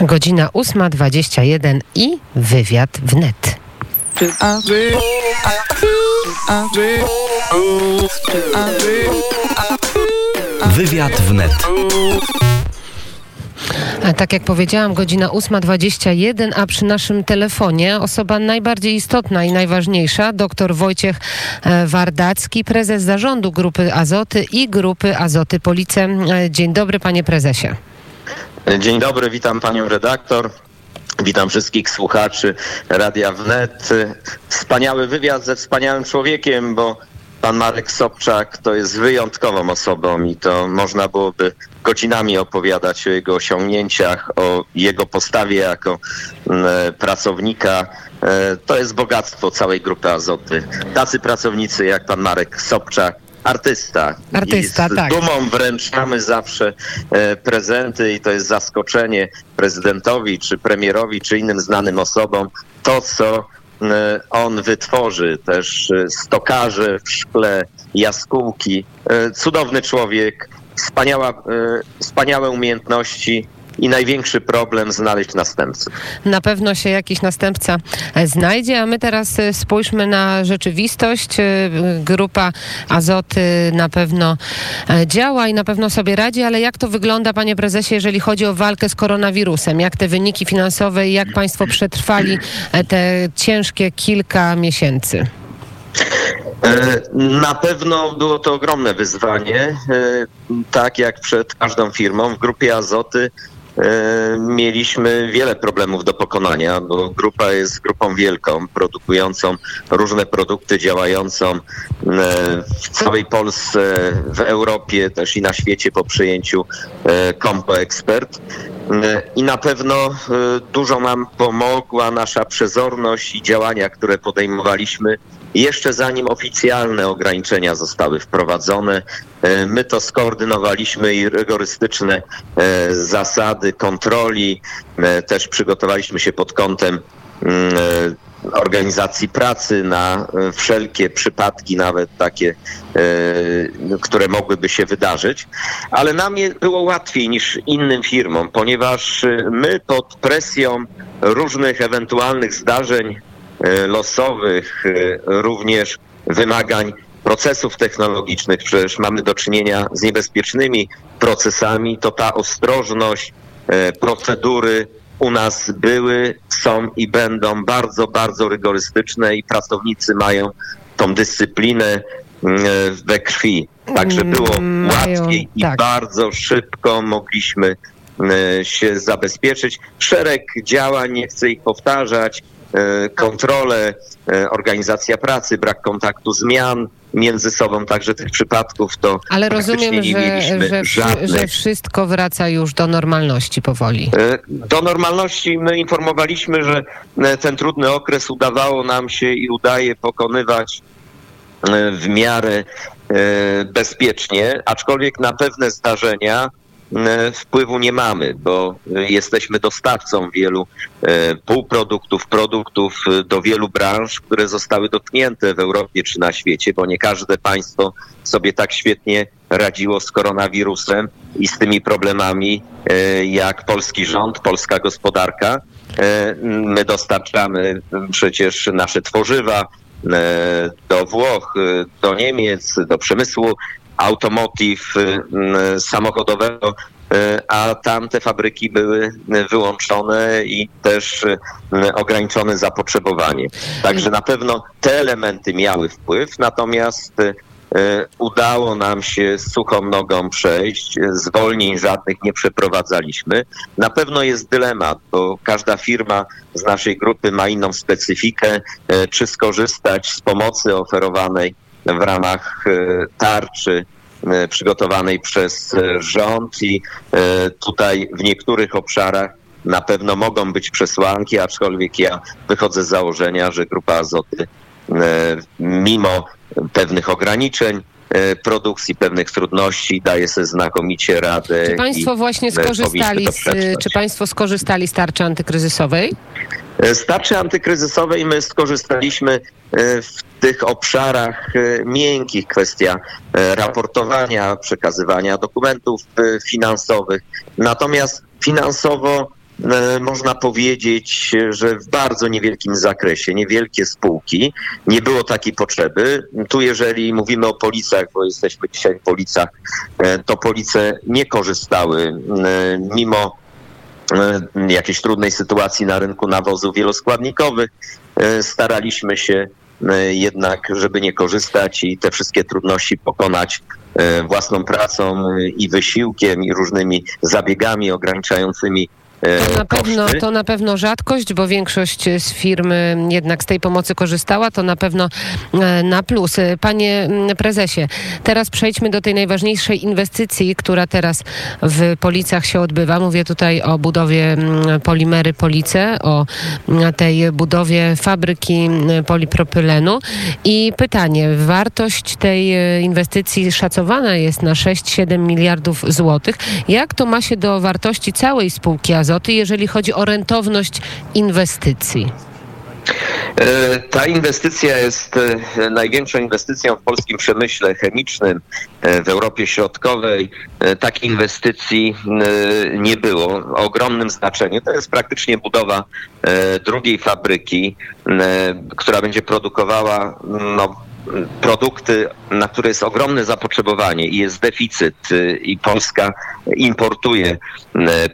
Godzina 8.21 i wywiad wnet. Wywiad wnet. Tak jak powiedziałam, godzina 8.21, a przy naszym telefonie osoba najbardziej istotna i najważniejsza, dr Wojciech e, Wardacki, prezes zarządu Grupy Azoty i Grupy Azoty Police. E, dzień dobry, panie prezesie. Dzień dobry, witam panią redaktor. Witam wszystkich słuchaczy Radia Wnet. Wspaniały wywiad ze wspaniałym człowiekiem, bo pan Marek Sobczak to jest wyjątkową osobą i to można byłoby godzinami opowiadać o jego osiągnięciach, o jego postawie jako mm, pracownika. E, To jest bogactwo całej grupy Azoty. Tacy pracownicy jak pan Marek Sobczak, artysta. Artysta, I z tak. dumą wręczamy zawsze e, prezenty i to jest zaskoczenie prezydentowi, czy premierowi, czy innym znanym osobom. To, co e, on wytworzy, też e, stokarze w szkle, jaskółki. Cudowny człowiek, wspaniała, wspaniałe umiejętności i największy problem znaleźć następców. Na pewno się jakiś następca e, znajdzie, a my teraz e, spójrzmy na rzeczywistość. E, Grupa Azoty na pewno działa i na pewno sobie radzi, ale jak to wygląda, panie prezesie, jeżeli chodzi o walkę z koronawirusem? Jak te wyniki finansowe i jak państwo przetrwali te ciężkie kilka miesięcy? Na pewno było to ogromne wyzwanie. Tak jak przed każdą firmą, w grupie Azoty mieliśmy wiele problemów do pokonania, bo grupa jest grupą wielką, produkującą różne produkty, działającą e, w całej Polsce, w Europie też i na świecie po przejęciu e, Compo Expert. E, I na pewno e, dużo nam pomogła nasza przezorność i działania, które podejmowaliśmy jeszcze zanim oficjalne ograniczenia zostały wprowadzone. E, My to skoordynowaliśmy i rygorystyczne zasady kontroli też przygotowaliśmy się pod kątem mm, organizacji pracy na e, wszelkie przypadki, nawet takie, e, które mogłyby się wydarzyć. Ale nam było łatwiej niż innym firmom, ponieważ e, my pod presją różnych ewentualnych zdarzeń losowych, również wymagań procesów technologicznych, przecież mamy do czynienia z niebezpiecznymi procesami, to ta ostrożność, procedury u nas były, są i będą bardzo, bardzo rygorystyczne i pracownicy mają tą dyscyplinę mm, we krwi. Także było Mm, mają, łatwiej i tak. bardzo szybko mogliśmy e, się zabezpieczyć. Szereg działań, nie chcę ich powtarzać, e, kontrole, e, organizacja pracy, brak kontaktu zmian między sobą, także tych przypadków to Ale rozumiem, nie że, że, że wszystko wraca już do normalności powoli. E, Do normalności my informowaliśmy, że ten trudny okres udawało nam się i udaje pokonywać w miarę bezpiecznie, aczkolwiek na pewne zdarzenia wpływu nie mamy, bo e, jesteśmy dostawcą wielu e, półproduktów, produktów e, do wielu branż, które zostały dotknięte w Europie czy na świecie, bo nie każde państwo sobie tak świetnie radziło z koronawirusem i z tymi problemami e, jak polski rząd, polska gospodarka. E, My dostarczamy przecież nasze tworzywa e, do Włoch, e, do Niemiec, do przemysłu automotive m, samochodowego, e, a tam te fabryki były wyłączone i też e, ograniczone zapotrzebowanie. Także na pewno te elementy miały wpływ, natomiast udało nam się suchą nogą przejść, zwolnień żadnych nie przeprowadzaliśmy. Na pewno jest dylemat, bo każda firma z naszej grupy ma inną specyfikę, czy skorzystać z pomocy oferowanej w ramach e, tarczy e, przygotowanej przez e, rząd i tutaj w niektórych obszarach na pewno mogą być przesłanki, aczkolwiek ja wychodzę z założenia, że grupa Azoty mimo pewnych ograniczeń produkcji, pewnych trudności daje sobie znakomicie radę. Czy państwo właśnie e, skorzystali z, czy państwo skorzystali z tarczy antykryzysowej? E, Z tarczy antykryzysowej my skorzystaliśmy e, w tych obszarach e, miękkich, kwestia e, raportowania, przekazywania dokumentów e, finansowych. Natomiast finansowo e, można powiedzieć, że w bardzo niewielkim zakresie, niewielkie spółki, nie było takiej potrzeby. Tu jeżeli mówimy o policjach, bo jesteśmy dzisiaj w policjach, e, to police nie korzystały e, mimo jakiejś trudnej sytuacji na rynku nawozów wieloskładnikowych. Staraliśmy się jednak, żeby nie korzystać i te wszystkie trudności pokonać własną pracą i wysiłkiem i różnymi zabiegami ograniczającymi E, to na, pewno, to na pewno rzadkość, bo większość z firm jednak z tej pomocy korzystała, to na pewno e, na plus. E, panie prezesie, teraz przejdźmy do tej najważniejszej inwestycji, która teraz w Policach się odbywa. Mówię tutaj o budowie Polimery Police, o tej budowie fabryki polipropylenu. I pytanie, wartość tej inwestycji szacowana jest na 6-7 miliardów złotych. Jak to ma się do wartości całej spółki Azot? Azoty, jeżeli chodzi o rentowność inwestycji? E, ta inwestycja jest e, największą inwestycją w polskim przemyśle chemicznym e, w Europie Środkowej. Takiej inwestycji nie było o ogromnym znaczeniu. To jest praktycznie budowa drugiej fabryki, która będzie produkowała no, produkty, na które jest ogromne zapotrzebowanie i jest deficyt i Polska importuje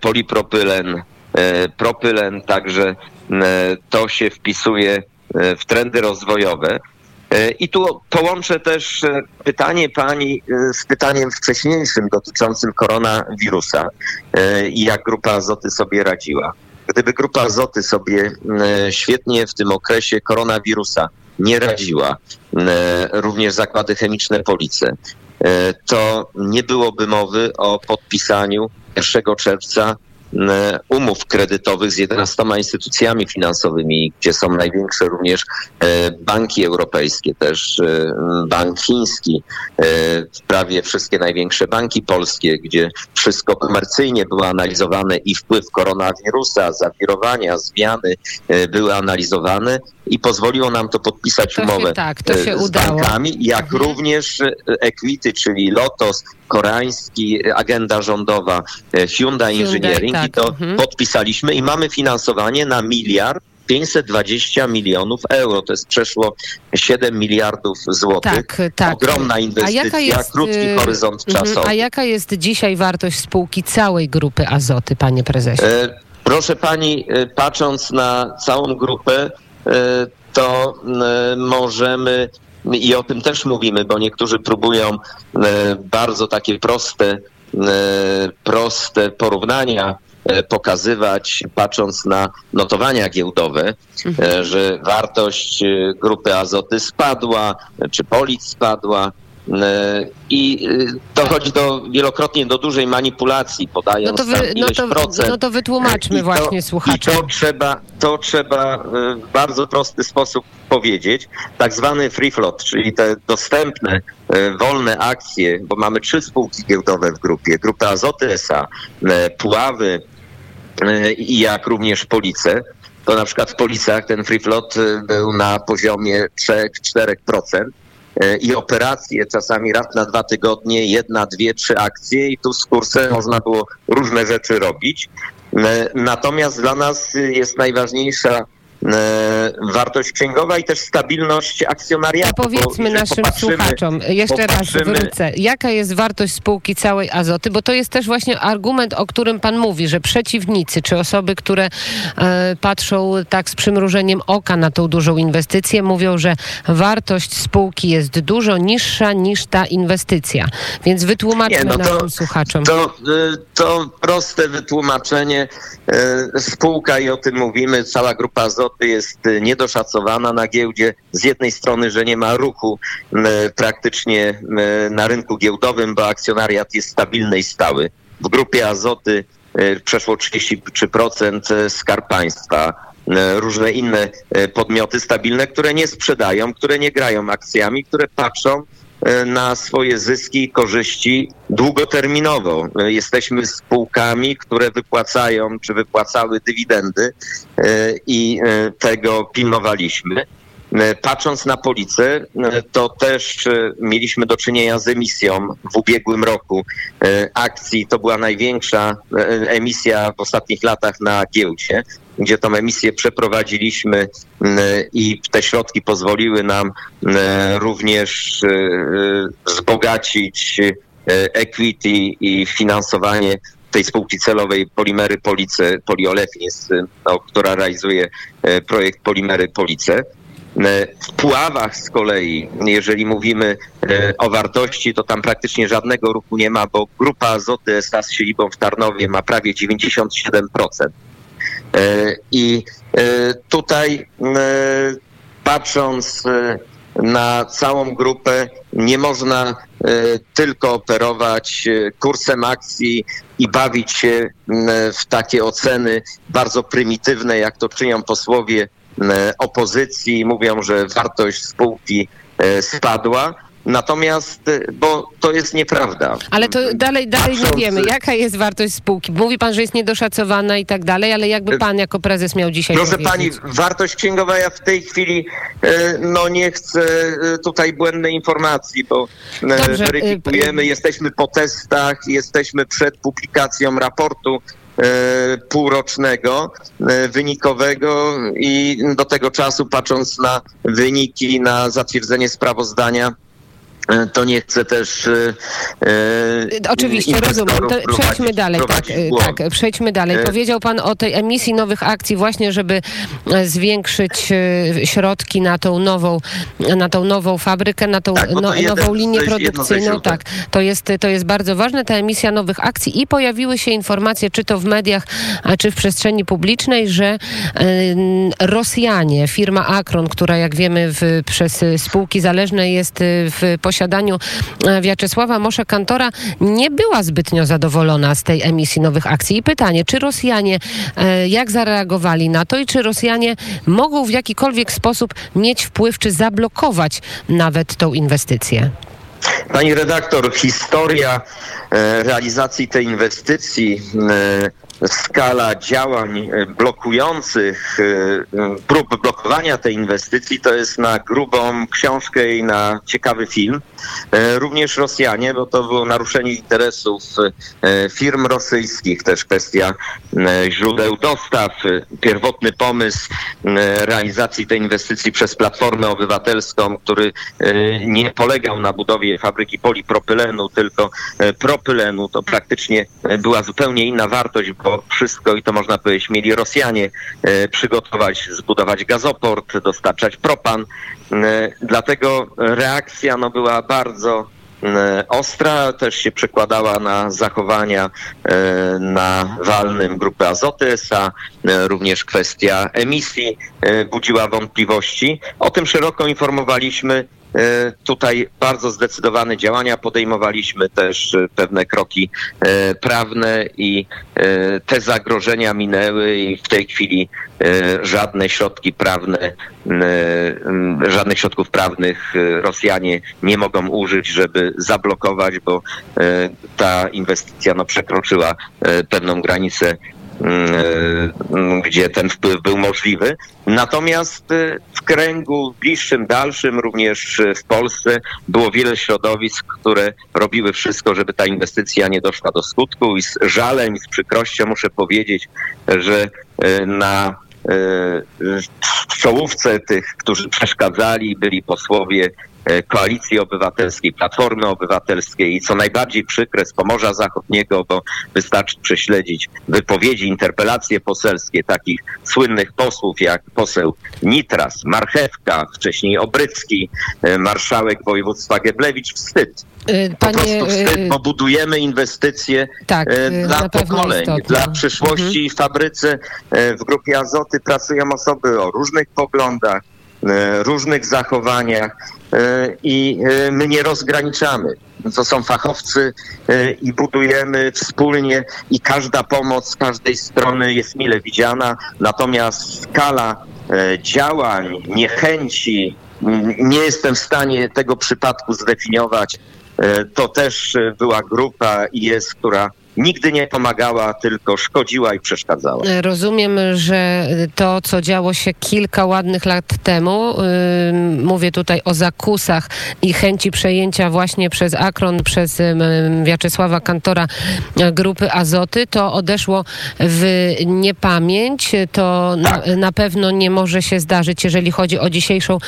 polipropylen, propylen, także to się wpisuje w trendy rozwojowe. I tu połączę też pytanie pani z pytaniem wcześniejszym dotyczącym koronawirusa i jak grupa Azoty sobie radziła. Gdyby grupa Azoty sobie świetnie w tym okresie koronawirusa nie radziła, e, również zakłady chemiczne Police, to nie byłoby mowy o podpisaniu 1 czerwca umów kredytowych z 11 instytucjami finansowymi, gdzie są największe również e, banki europejskie, też e, bank chiński, prawie wszystkie największe banki polskie, gdzie wszystko komercyjnie było analizowane i wpływ koronawirusa, zawirowania, zmiany były analizowane i pozwoliło nam to podpisać to umowę się, tak, to się z udało. bankami, jak mhm. również Equity, czyli Lotos, koreański, agenda rządowa, Hyundai, Hyundai Engineering tak. I to mhm. podpisaliśmy i mamy finansowanie na miliard 520 milionów euro. To jest przeszło 7 miliardów złotych. Tak, tak. Ogromna inwestycja, jest, krótki y, horyzont mhm. czasowy. A jaka jest dzisiaj wartość spółki całej grupy Azoty, panie prezesie? E, proszę pani, e, patrząc na całą grupę, e, to możemy i o tym też mówimy, bo niektórzy próbują bardzo takie proste, proste porównania pokazywać, patrząc na notowania giełdowe, mhm. E, że wartość e, grupy Azoty spadła, czy Polic spadła. I dochodzi do wielokrotnie do dużej manipulacji, podając no to wy, no to, procent. No to wytłumaczmy właśnie słuchaczom. I to trzeba, to trzeba w bardzo prosty sposób powiedzieć. Tak zwany free float, czyli te dostępne, wolne akcje, bo mamy trzy spółki giełdowe w grupie. Grupa Azoty SA, Puławy, E, i jak również Police, to na przykład w Policach ten free float e, był na poziomie 3-4% e, i operacje czasami raz na dwa tygodnie, jedna, dwie, trzy akcje i tu z kursem można było różne rzeczy robić. Natomiast dla nas jest najważniejsza E, wartość księgowa i też stabilność akcjonariatu. To powiedzmy naszym słuchaczom, jeszcze raz wrócę, jaka jest wartość spółki całej Azoty, bo to jest też właśnie argument, o którym pan mówi, że przeciwnicy, czy osoby, które e, patrzą tak z przymrużeniem oka na tą dużą inwestycję, mówią, że wartość spółki jest dużo niższa niż ta inwestycja. Więc wytłumaczmy Nie, no to, naszym słuchaczom. To, e, to proste wytłumaczenie. Spółka i o tym mówimy, cała grupa Azoty jest y, niedoszacowana na giełdzie. Z jednej strony, że nie ma ruchu praktycznie na rynku giełdowym, bo akcjonariat jest stabilny i stały. W grupie Azoty y, przeszło 33% y, skarb państwa różne inne podmioty stabilne, które nie sprzedają, które nie grają akcjami, które patrzą na swoje zyski i korzyści długoterminowo. E, jesteśmy spółkami, które wypłacają czy wypłacały dywidendy e, i tego pilnowaliśmy. Patrząc na Policę, to też mieliśmy do czynienia z emisją w ubiegłym roku akcji. To była największa emisja w ostatnich latach na giełdzie gdzie tą emisję przeprowadziliśmy i te środki pozwoliły nam również wzbogacić equity i finansowanie tej spółki celowej Polimery Police, Poliolefins, no, która realizuje e, projekt Polimery Police. E, w Puławach z kolei, jeżeli mówimy e, o wartości, to tam praktycznie żadnego ruchu nie ma, bo grupa Azoty SA z siedzibą w Tarnowie ma prawie 97%. I tutaj patrząc na całą grupę nie można e, tylko operować e, kursem akcji i bawić się w takie oceny bardzo prymitywne, jak to czynią posłowie opozycji. Mówią, że wartość spółki e, spadła Natomiast, y, bo to jest nieprawda. Ale to dalej, dalej nie wiemy, jaka jest wartość spółki. Mówi pan, że jest niedoszacowana i tak dalej, ale jakby pan jako prezes miał dzisiaj Proszę powiedzieć? pani, wartość księgowa ja w tej chwili no nie chcę tutaj błędnej informacji, bo Dobrze, weryfikujemy, jesteśmy po testach, jesteśmy przed publikacją raportu półrocznego, wynikowego i do tego czasu patrząc na wyniki, na zatwierdzenie sprawozdania, E, to nie chcę też. E, e Oczywiście, rozumiem. To przejdźmy dalej. Tak, tak, przejdźmy dalej. E, Powiedział Pan o tej emisji nowych akcji, właśnie, żeby zwiększyć środki na tą nową, na tą nową fabrykę, na tą tak, no, jeden, nową linię produkcyjną. Tak, to jest, to jest bardzo ważne, ta emisja nowych akcji i pojawiły się informacje, czy to w mediach, czy w przestrzeni publicznej, że Rosjanie, firma Akron, która jak wiemy w, przez spółki zależne jest w posiadaniu posiadaniu e, Wiaczesława Mosza Kantora nie była zbytnio zadowolona z tej emisji nowych akcji. I pytanie, czy Rosjanie e, jak zareagowali na to i czy Rosjanie mogą w jakikolwiek sposób mieć wpływ, czy zablokować nawet tą inwestycję? Pani redaktor, historia e, realizacji tej inwestycji skala działań e, blokujących, e, prób blokowania tej inwestycji to jest na grubą książkę i na ciekawy film. E, również Rosjanie, bo to było naruszenie interesów firm rosyjskich, też kwestia źródeł dostaw, pierwotny pomysł realizacji tej inwestycji przez Platformę Obywatelską, który nie polegał na budowie fabryki polipropylenu, tylko propylenu, to praktycznie była zupełnie inna wartość, bo wszystko, i to można powiedzieć, mieli Rosjanie e, przygotować, zbudować gazoport, dostarczać propan. E, dlatego reakcja no, była bardzo e, ostra, też się przekładała na zachowania na walnym grupy Azoty SA, również kwestia emisji budziła wątpliwości. O tym szeroko informowaliśmy tutaj bardzo zdecydowane działania podejmowaliśmy też e, pewne kroki e, prawne i te zagrożenia minęły i w tej chwili żadne środki prawne, żadnych środków prawnych Rosjanie nie mogą użyć, żeby zablokować, bo ta inwestycja no, przekroczyła pewną granicę gdzie ten wpływ był możliwy. Natomiast y, w kręgu bliższym, dalszym, również w Polsce było wiele środowisk, które robiły wszystko, żeby ta inwestycja nie doszła do skutku i z żalem i z przykrością muszę powiedzieć, że y, na w czołówce tych, którzy przeszkadzali, byli posłowie E, Koalicji Obywatelskiej, Platformy Obywatelskiej i co najbardziej przykre z Pomorza Zachodniego, bo wystarczy prześledzić wypowiedzi, interpelacje poselskie takich słynnych posłów jak poseł Nitras, Marchewka, wcześniej Obrycki, e, marszałek województwa Geblewicz. Wstyd. E, panie, po prostu wstyd, bo budujemy inwestycje tak, dla pokoleń, dla przyszłości. Mhm. W fabryce w grupie Azoty pracują osoby o różnych poglądach, różnych zachowaniach E, i e, my nie rozgraniczamy. To są fachowcy e, i budujemy wspólnie i każda pomoc z każdej strony jest mile widziana, natomiast skala działań, niechęci, nie jestem w stanie tego przypadku zdefiniować. To też była grupa i jest, która nigdy nie pomagała, tylko szkodziła i przeszkadzała. Rozumiem, że to, co działo się kilka ładnych lat temu, yy, mówię tutaj o zakusach i chęci przejęcia właśnie przez Akron, przez yy, Wiaczesława Kantora yy, grupy Azoty, to odeszło w niepamięć. To na, na pewno nie może się zdarzyć, jeżeli chodzi o dzisiejszą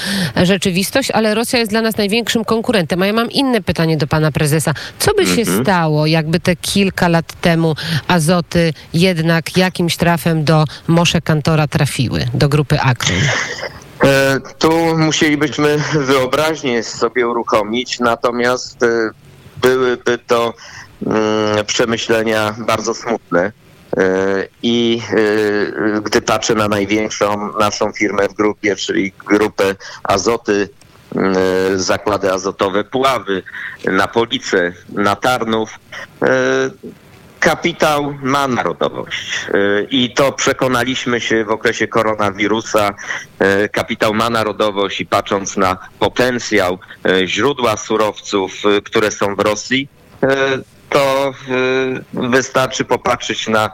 rzeczywistość, ale Rosja jest dla nas największym konkurentem. A ja mam inne pytanie do pana prezesa. Co by się Mhm. stało, jakby te kilka lat temu azoty jednak jakimś trafem do Mosze Kantora trafiły, do grupy Akron? E, Tu musielibyśmy wyobraźnię sobie uruchomić, natomiast e, byłyby to mm, przemyślenia bardzo smutne. E, I gdy patrzę na największą naszą firmę w grupie, czyli grupę Azoty, mm, zakłady azotowe Puławy, na Police, na Tarnów, Kapitał ma narodowość Y, i to przekonaliśmy się w okresie koronawirusa. Y, Kapitał ma narodowość i patrząc na potencjał y, źródła surowców, które są w Rosji, to y, wystarczy popatrzeć na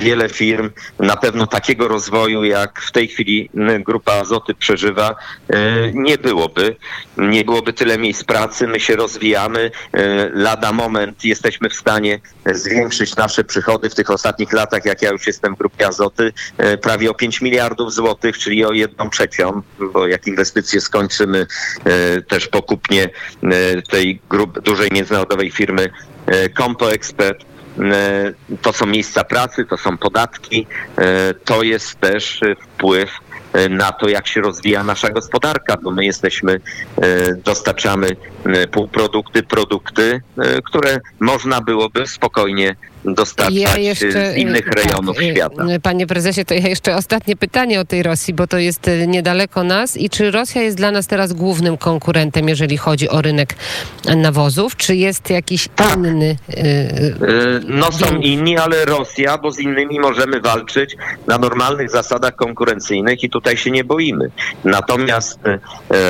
wiele firm, na pewno takiego rozwoju, jak w tej chwili Grupa Azoty przeżywa, y, nie byłoby. Nie byłoby tyle miejsc pracy, my się rozwijamy. y, Lada moment jesteśmy w stanie zwiększyć nasze przychody w tych ostatnich latach, jak ja już jestem w Grupie Azoty, prawie o 5 miliardów złotych, czyli o jedną trzecią, bo jak inwestycje skończymy, też po kupnie tej dużej międzynarodowej firmy e, Compo Expert. E, To są miejsca pracy, to są podatki, e, to jest też e, wpływ e, na to, jak się rozwija nasza gospodarka, bo my jesteśmy, e, dostarczamy e, półprodukty, produkty, e, które można byłoby spokojnie dostarczać e, z innych tak, rejonów y, świata. y, Panie prezesie, to ja jeszcze ostatnie pytanie o tej Rosji, bo to jest y, niedaleko nas. I czy Rosja jest dla nas teraz głównym konkurentem, jeżeli chodzi o rynek nawozów? Czy jest jakiś Tak. inny? y, y, No są inni, ale Rosja, bo z innymi możemy walczyć na normalnych zasadach konkurencyjnych i tutaj się nie boimy. Natomiast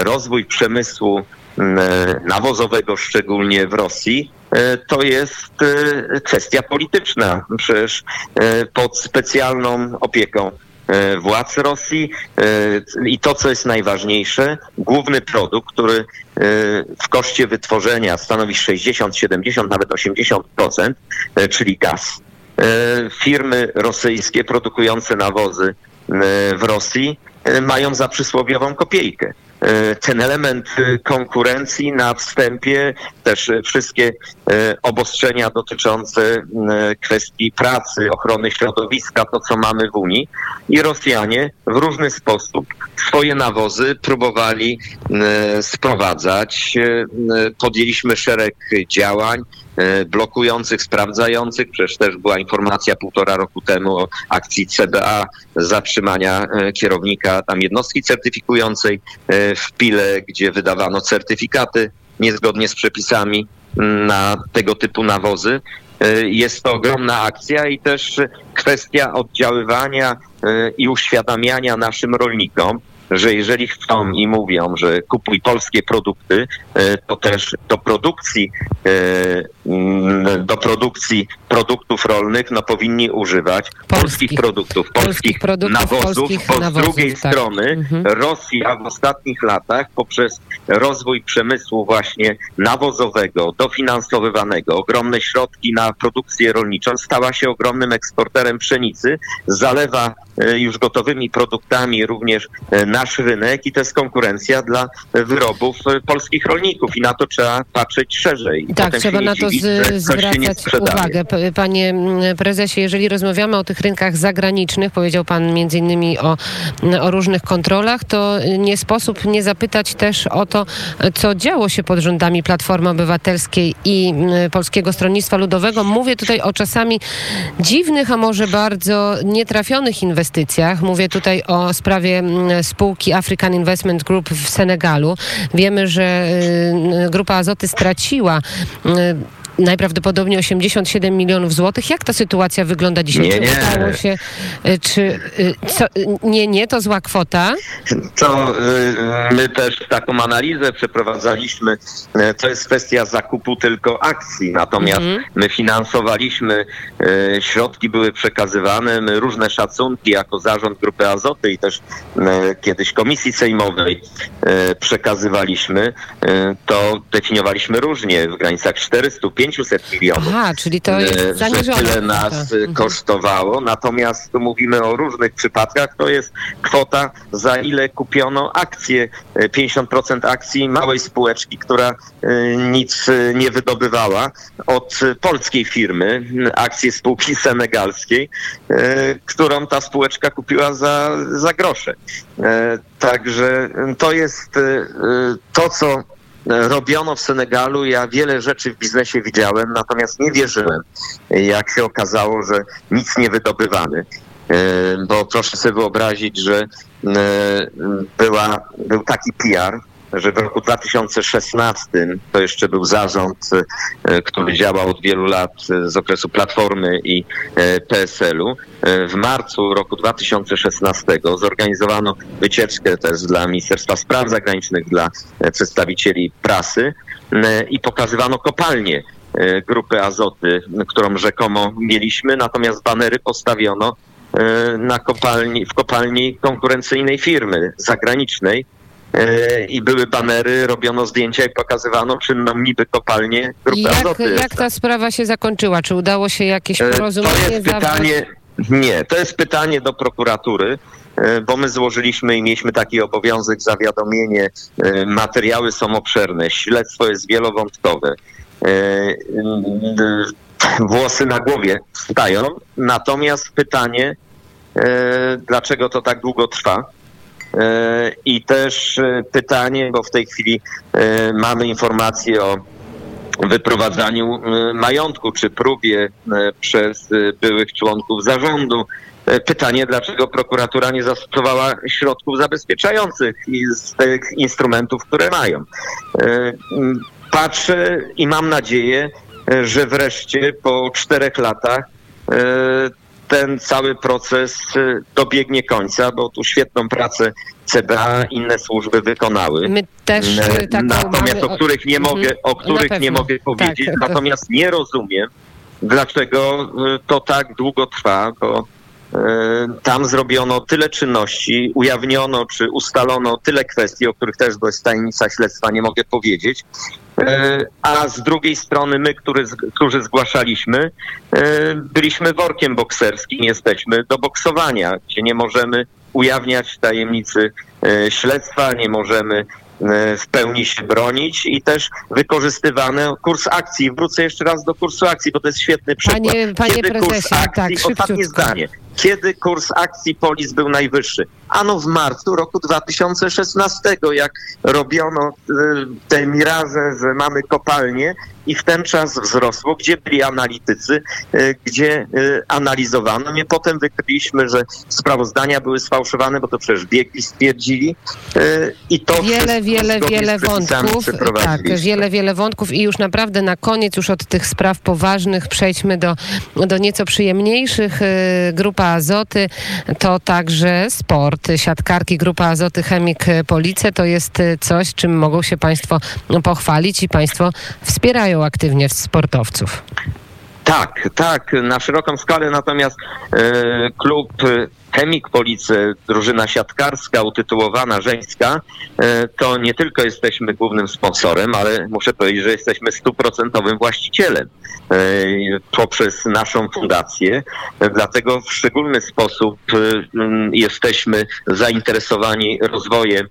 rozwój przemysłu nawozowego, szczególnie w Rosji, e, to jest e, kwestia polityczna. Przecież e, pod specjalną opieką władz Rosji i to, co jest najważniejsze, główny produkt, który w koszcie wytworzenia stanowi 60, 70, nawet 80%, e, czyli gaz. Firmy rosyjskie produkujące nawozy w Rosji mają za przysłowiową kopiejkę. E, Ten element e, konkurencji na wstępie, też e, wszystkie e, obostrzenia dotyczące kwestii pracy, ochrony środowiska, to co mamy w Unii. I Rosjanie w różny sposób swoje nawozy próbowali sprowadzać. Podjęliśmy szereg działań blokujących, sprawdzających. Przecież też była informacja półtora roku temu o akcji CBA zatrzymania e, kierownika tam jednostki certyfikującej e, w Pile, gdzie wydawano certyfikaty niezgodnie z przepisami m, na tego typu nawozy. E, Jest to ogromna akcja i też e, kwestia oddziaływania e, i uświadamiania naszym rolnikom, że jeżeli chcą i mówią, że kupuj polskie produkty, e, to też do produkcji, e, mm, do produkcji produktów rolnych no, powinni używać polskich, produktów, polskich, polskich produktów, nawozów, polskich bo z nawozów, drugiej tak. strony Mhm. Rosja w ostatnich latach poprzez rozwój przemysłu właśnie nawozowego, dofinansowywanego, ogromne środki na produkcję rolniczą, stała się ogromnym eksporterem pszenicy, zalewa e, już gotowymi produktami również e, nasz rynek i to jest konkurencja dla wyrobów e, polskich rolników i na to trzeba patrzeć szerzej. Tak, trzeba na to zwracać uwagę. Panie prezesie, jeżeli rozmawiamy o tych rynkach zagranicznych, powiedział pan między innymi o, o różnych kontrolach, to nie sposób nie zapytać też o to, co działo się pod rządami Platformy Obywatelskiej i Polskiego Stronnictwa Ludowego. Mówię tutaj o czasami dziwnych, a może bardzo nietrafionych inwestycjach. Mówię tutaj o sprawie spółki African Investment Group w Senegalu. Wiemy, że y, Grupa Azoty straciła y, najprawdopodobniej 87 milionów złotych. Jak ta sytuacja wygląda dzisiaj? Nie, czy nie. udało się, y, czy y, co, nie, nie, to zła kwota. To y, my też taką analizę przeprowadzaliśmy. To jest kwestia zakupu tylko akcji, natomiast Mhm. my finansowaliśmy, środki były przekazywane, my różne szacunki jako zarząd Grupy Azoty i też kiedyś Komisji Sejmowej przekazywaliśmy, to definiowaliśmy różnie, w granicach 400-500 milionów. Aha, czyli to e, jest że tyle nas e, kosztowało. Natomiast tu mówimy o różnych przypadkach. To jest kwota, za ile kupiono akcje, e, 50% akcji małej spółeczki, która e, nic e, nie wydobywała od e, polskiej firmy, akcje spółki senegalskiej, e, którą ta spółeczka kupiła za, za grosze. E, Także to jest e, e, to, co robiono w Senegalu. Ja wiele rzeczy w biznesie widziałem, natomiast nie wierzyłem, jak się okazało, że nic nie wydobywamy. E, Bo proszę sobie wyobrazić, że e, była, był taki PR, że w roku 2016 to jeszcze był zarząd, e, który działał od wielu lat e, z okresu Platformy i e, PSL-u. W marcu roku 2016 zorganizowano wycieczkę też dla Ministerstwa Spraw Zagranicznych, dla przedstawicieli prasy i pokazywano kopalnię e, grupy Azoty, którą rzekomo mieliśmy, natomiast banery postawiono na kopalni, w kopalni konkurencyjnej firmy zagranicznej i były banery, robiono zdjęcia i pokazywano czynną niby kopalnię grupy jak, Azoty. jak ta sprawa się zakończyła? Czy udało się jakieś E, porozumienie To jest pytanie, nie, to jest pytanie do prokuratury, e, bo my złożyliśmy i mieliśmy taki obowiązek zawiadomienie. e, Materiały są obszerne, śledztwo jest wielowątkowe. e, Włosy na głowie stają, natomiast pytanie, e, dlaczego to tak długo trwa? E, I też e, pytanie, bo w tej chwili e, mamy informacje o wyprowadzaniu majątku czy próbie przez byłych członków zarządu. Pytanie, dlaczego prokuratura nie zastosowała środków zabezpieczających z tych instrumentów, które mają. Patrzę i mam nadzieję, że wreszcie po czterech latach ten cały proces e, dobiegnie końca, bo tu świetną pracę CBA inne służby wykonały. My też y, taką Natomiast mamy... o których nie Mhm. mogę, o których nie mogę powiedzieć. Tak, to- Natomiast nie rozumiem, dlaczego y, to tak długo trwa, bo y, tam zrobiono tyle czynności, ujawniono czy ustalono tyle kwestii, o których też, jest tajemnica śledztwa, nie mogę powiedzieć. Y, A z drugiej strony my, który, którzy zgłaszaliśmy, y, byliśmy workiem bokserskim, jesteśmy do boksowania, gdzie nie możemy ujawniać tajemnicy e, śledztwa, nie możemy e, w pełni się bronić i też wykorzystywany kurs akcji. Wrócę jeszcze raz do kursu akcji, bo to jest świetny przykład. Panie- panie Kiedy kurs prezesie, akcji, tak, ostatnie szybciutko. zdanie. Kiedy kurs akcji Polis był najwyższy? Ano w marcu roku 2016, jak robiono y, te miraże, że mamy kopalnię i w ten czas wzrosło, gdzie byli analitycy, y, gdzie y, analizowano. My potem wykryliśmy, że sprawozdania były sfałszowane, bo to przecież biegli stwierdzili i to Wiele, wiele, wiele wątków. Tak, wiele, wiele wątków i już naprawdę na koniec, już od tych spraw poważnych przejdźmy do, do nieco przyjemniejszych. Grupa Azoty to także sport. Siatkarki Grupa Azoty Chemik Police to jest coś, czym mogą się Państwo pochwalić i Państwo wspierają aktywnie sportowców. Tak, tak, na szeroką skalę, natomiast e, klub Chemik Police, drużyna siatkarska, utytułowana żeńska, e, to nie tylko jesteśmy głównym sponsorem, ale muszę powiedzieć, że jesteśmy stuprocentowym właścicielem e, poprzez naszą fundację. Dlatego w szczególny sposób e, jesteśmy zainteresowani rozwojem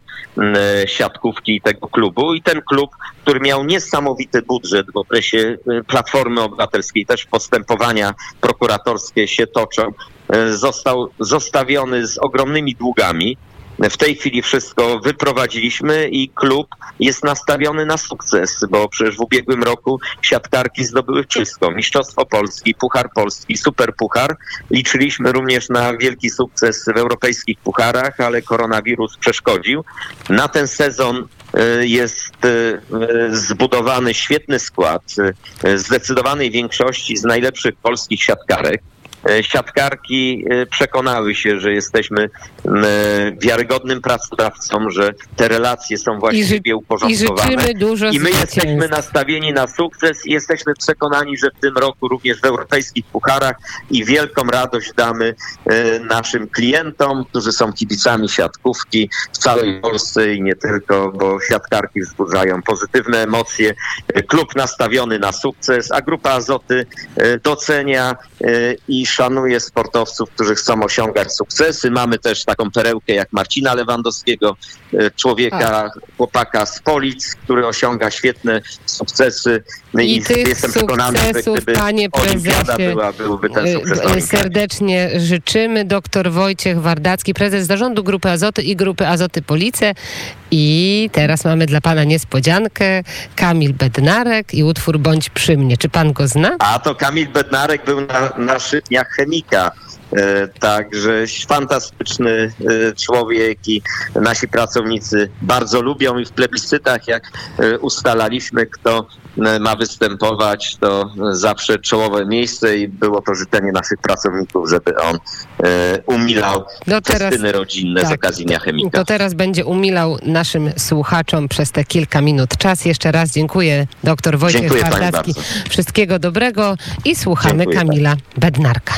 siatkówki tego klubu. I ten klub, który miał niesamowity budżet w okresie Platformy Obywatelskiej, też postępowania prokuratorskie się toczą, został zostawiony z ogromnymi długami. W tej chwili wszystko wyprowadziliśmy i klub jest nastawiony na sukces, bo przecież w ubiegłym roku siatkarki zdobyły wszystko. Mistrzostwo Polski, Puchar Polski, Super Puchar. Liczyliśmy również na wielki sukces w europejskich pucharach, ale koronawirus przeszkodził. Na ten sezon y, jest y, zbudowany świetny skład, zdecydowanej większości z najlepszych polskich siatkarek. E, Siatkarki e, przekonały się, że jesteśmy e, wiarygodnym pracodawcą, że te relacje są właściwie I uporządkowane. życzymy dużo I my jesteśmy nastawieni na sukces i jesteśmy przekonani, że w tym roku również w europejskich pucharach i wielką radość damy naszym klientom, którzy są kibicami siatkówki w całej Polsce i nie tylko, bo siatkarki wzbudzają pozytywne emocje. Klub nastawiony na sukces, a grupa Azoty docenia i szanuje sportowców, którzy chcą osiągać sukcesy. Mamy też taką perełkę jak Marcina Lewandowskiego, e, człowieka, Tak. chłopaka z Polic, który osiąga świetne sukcesy. No I tych jestem przekonany, że gdyby panie prezesie, była, byłby ten Y, sukces olimpiady. Serdecznie życzymy. Doktor Wojciech Wardacki, prezes zarządu Grupy Azoty i Grupy Azoty Police. I teraz mamy dla pana niespodziankę. Kamil Bednarek i utwór Bądź przy mnie. Czy pan go zna? A to Kamil Bednarek był na, na szytniach chemika. E, Także fantastyczny e, człowiek i nasi pracownicy bardzo lubią i w plebiscytach, jak e, ustalaliśmy, kto ma występować, to zawsze czołowe miejsce i było to życzenie naszych pracowników, żeby on e, umilał No teraz- festyny rodzinne z tak. okazji Dnia Chemika. To teraz będzie umilał naszym słuchaczom przez te kilka minut czas. Jeszcze raz dziękuję doktor Wojciech Dziękuję. Wszystkiego dobrego i słuchamy Dziękuję Kamila Bednarka.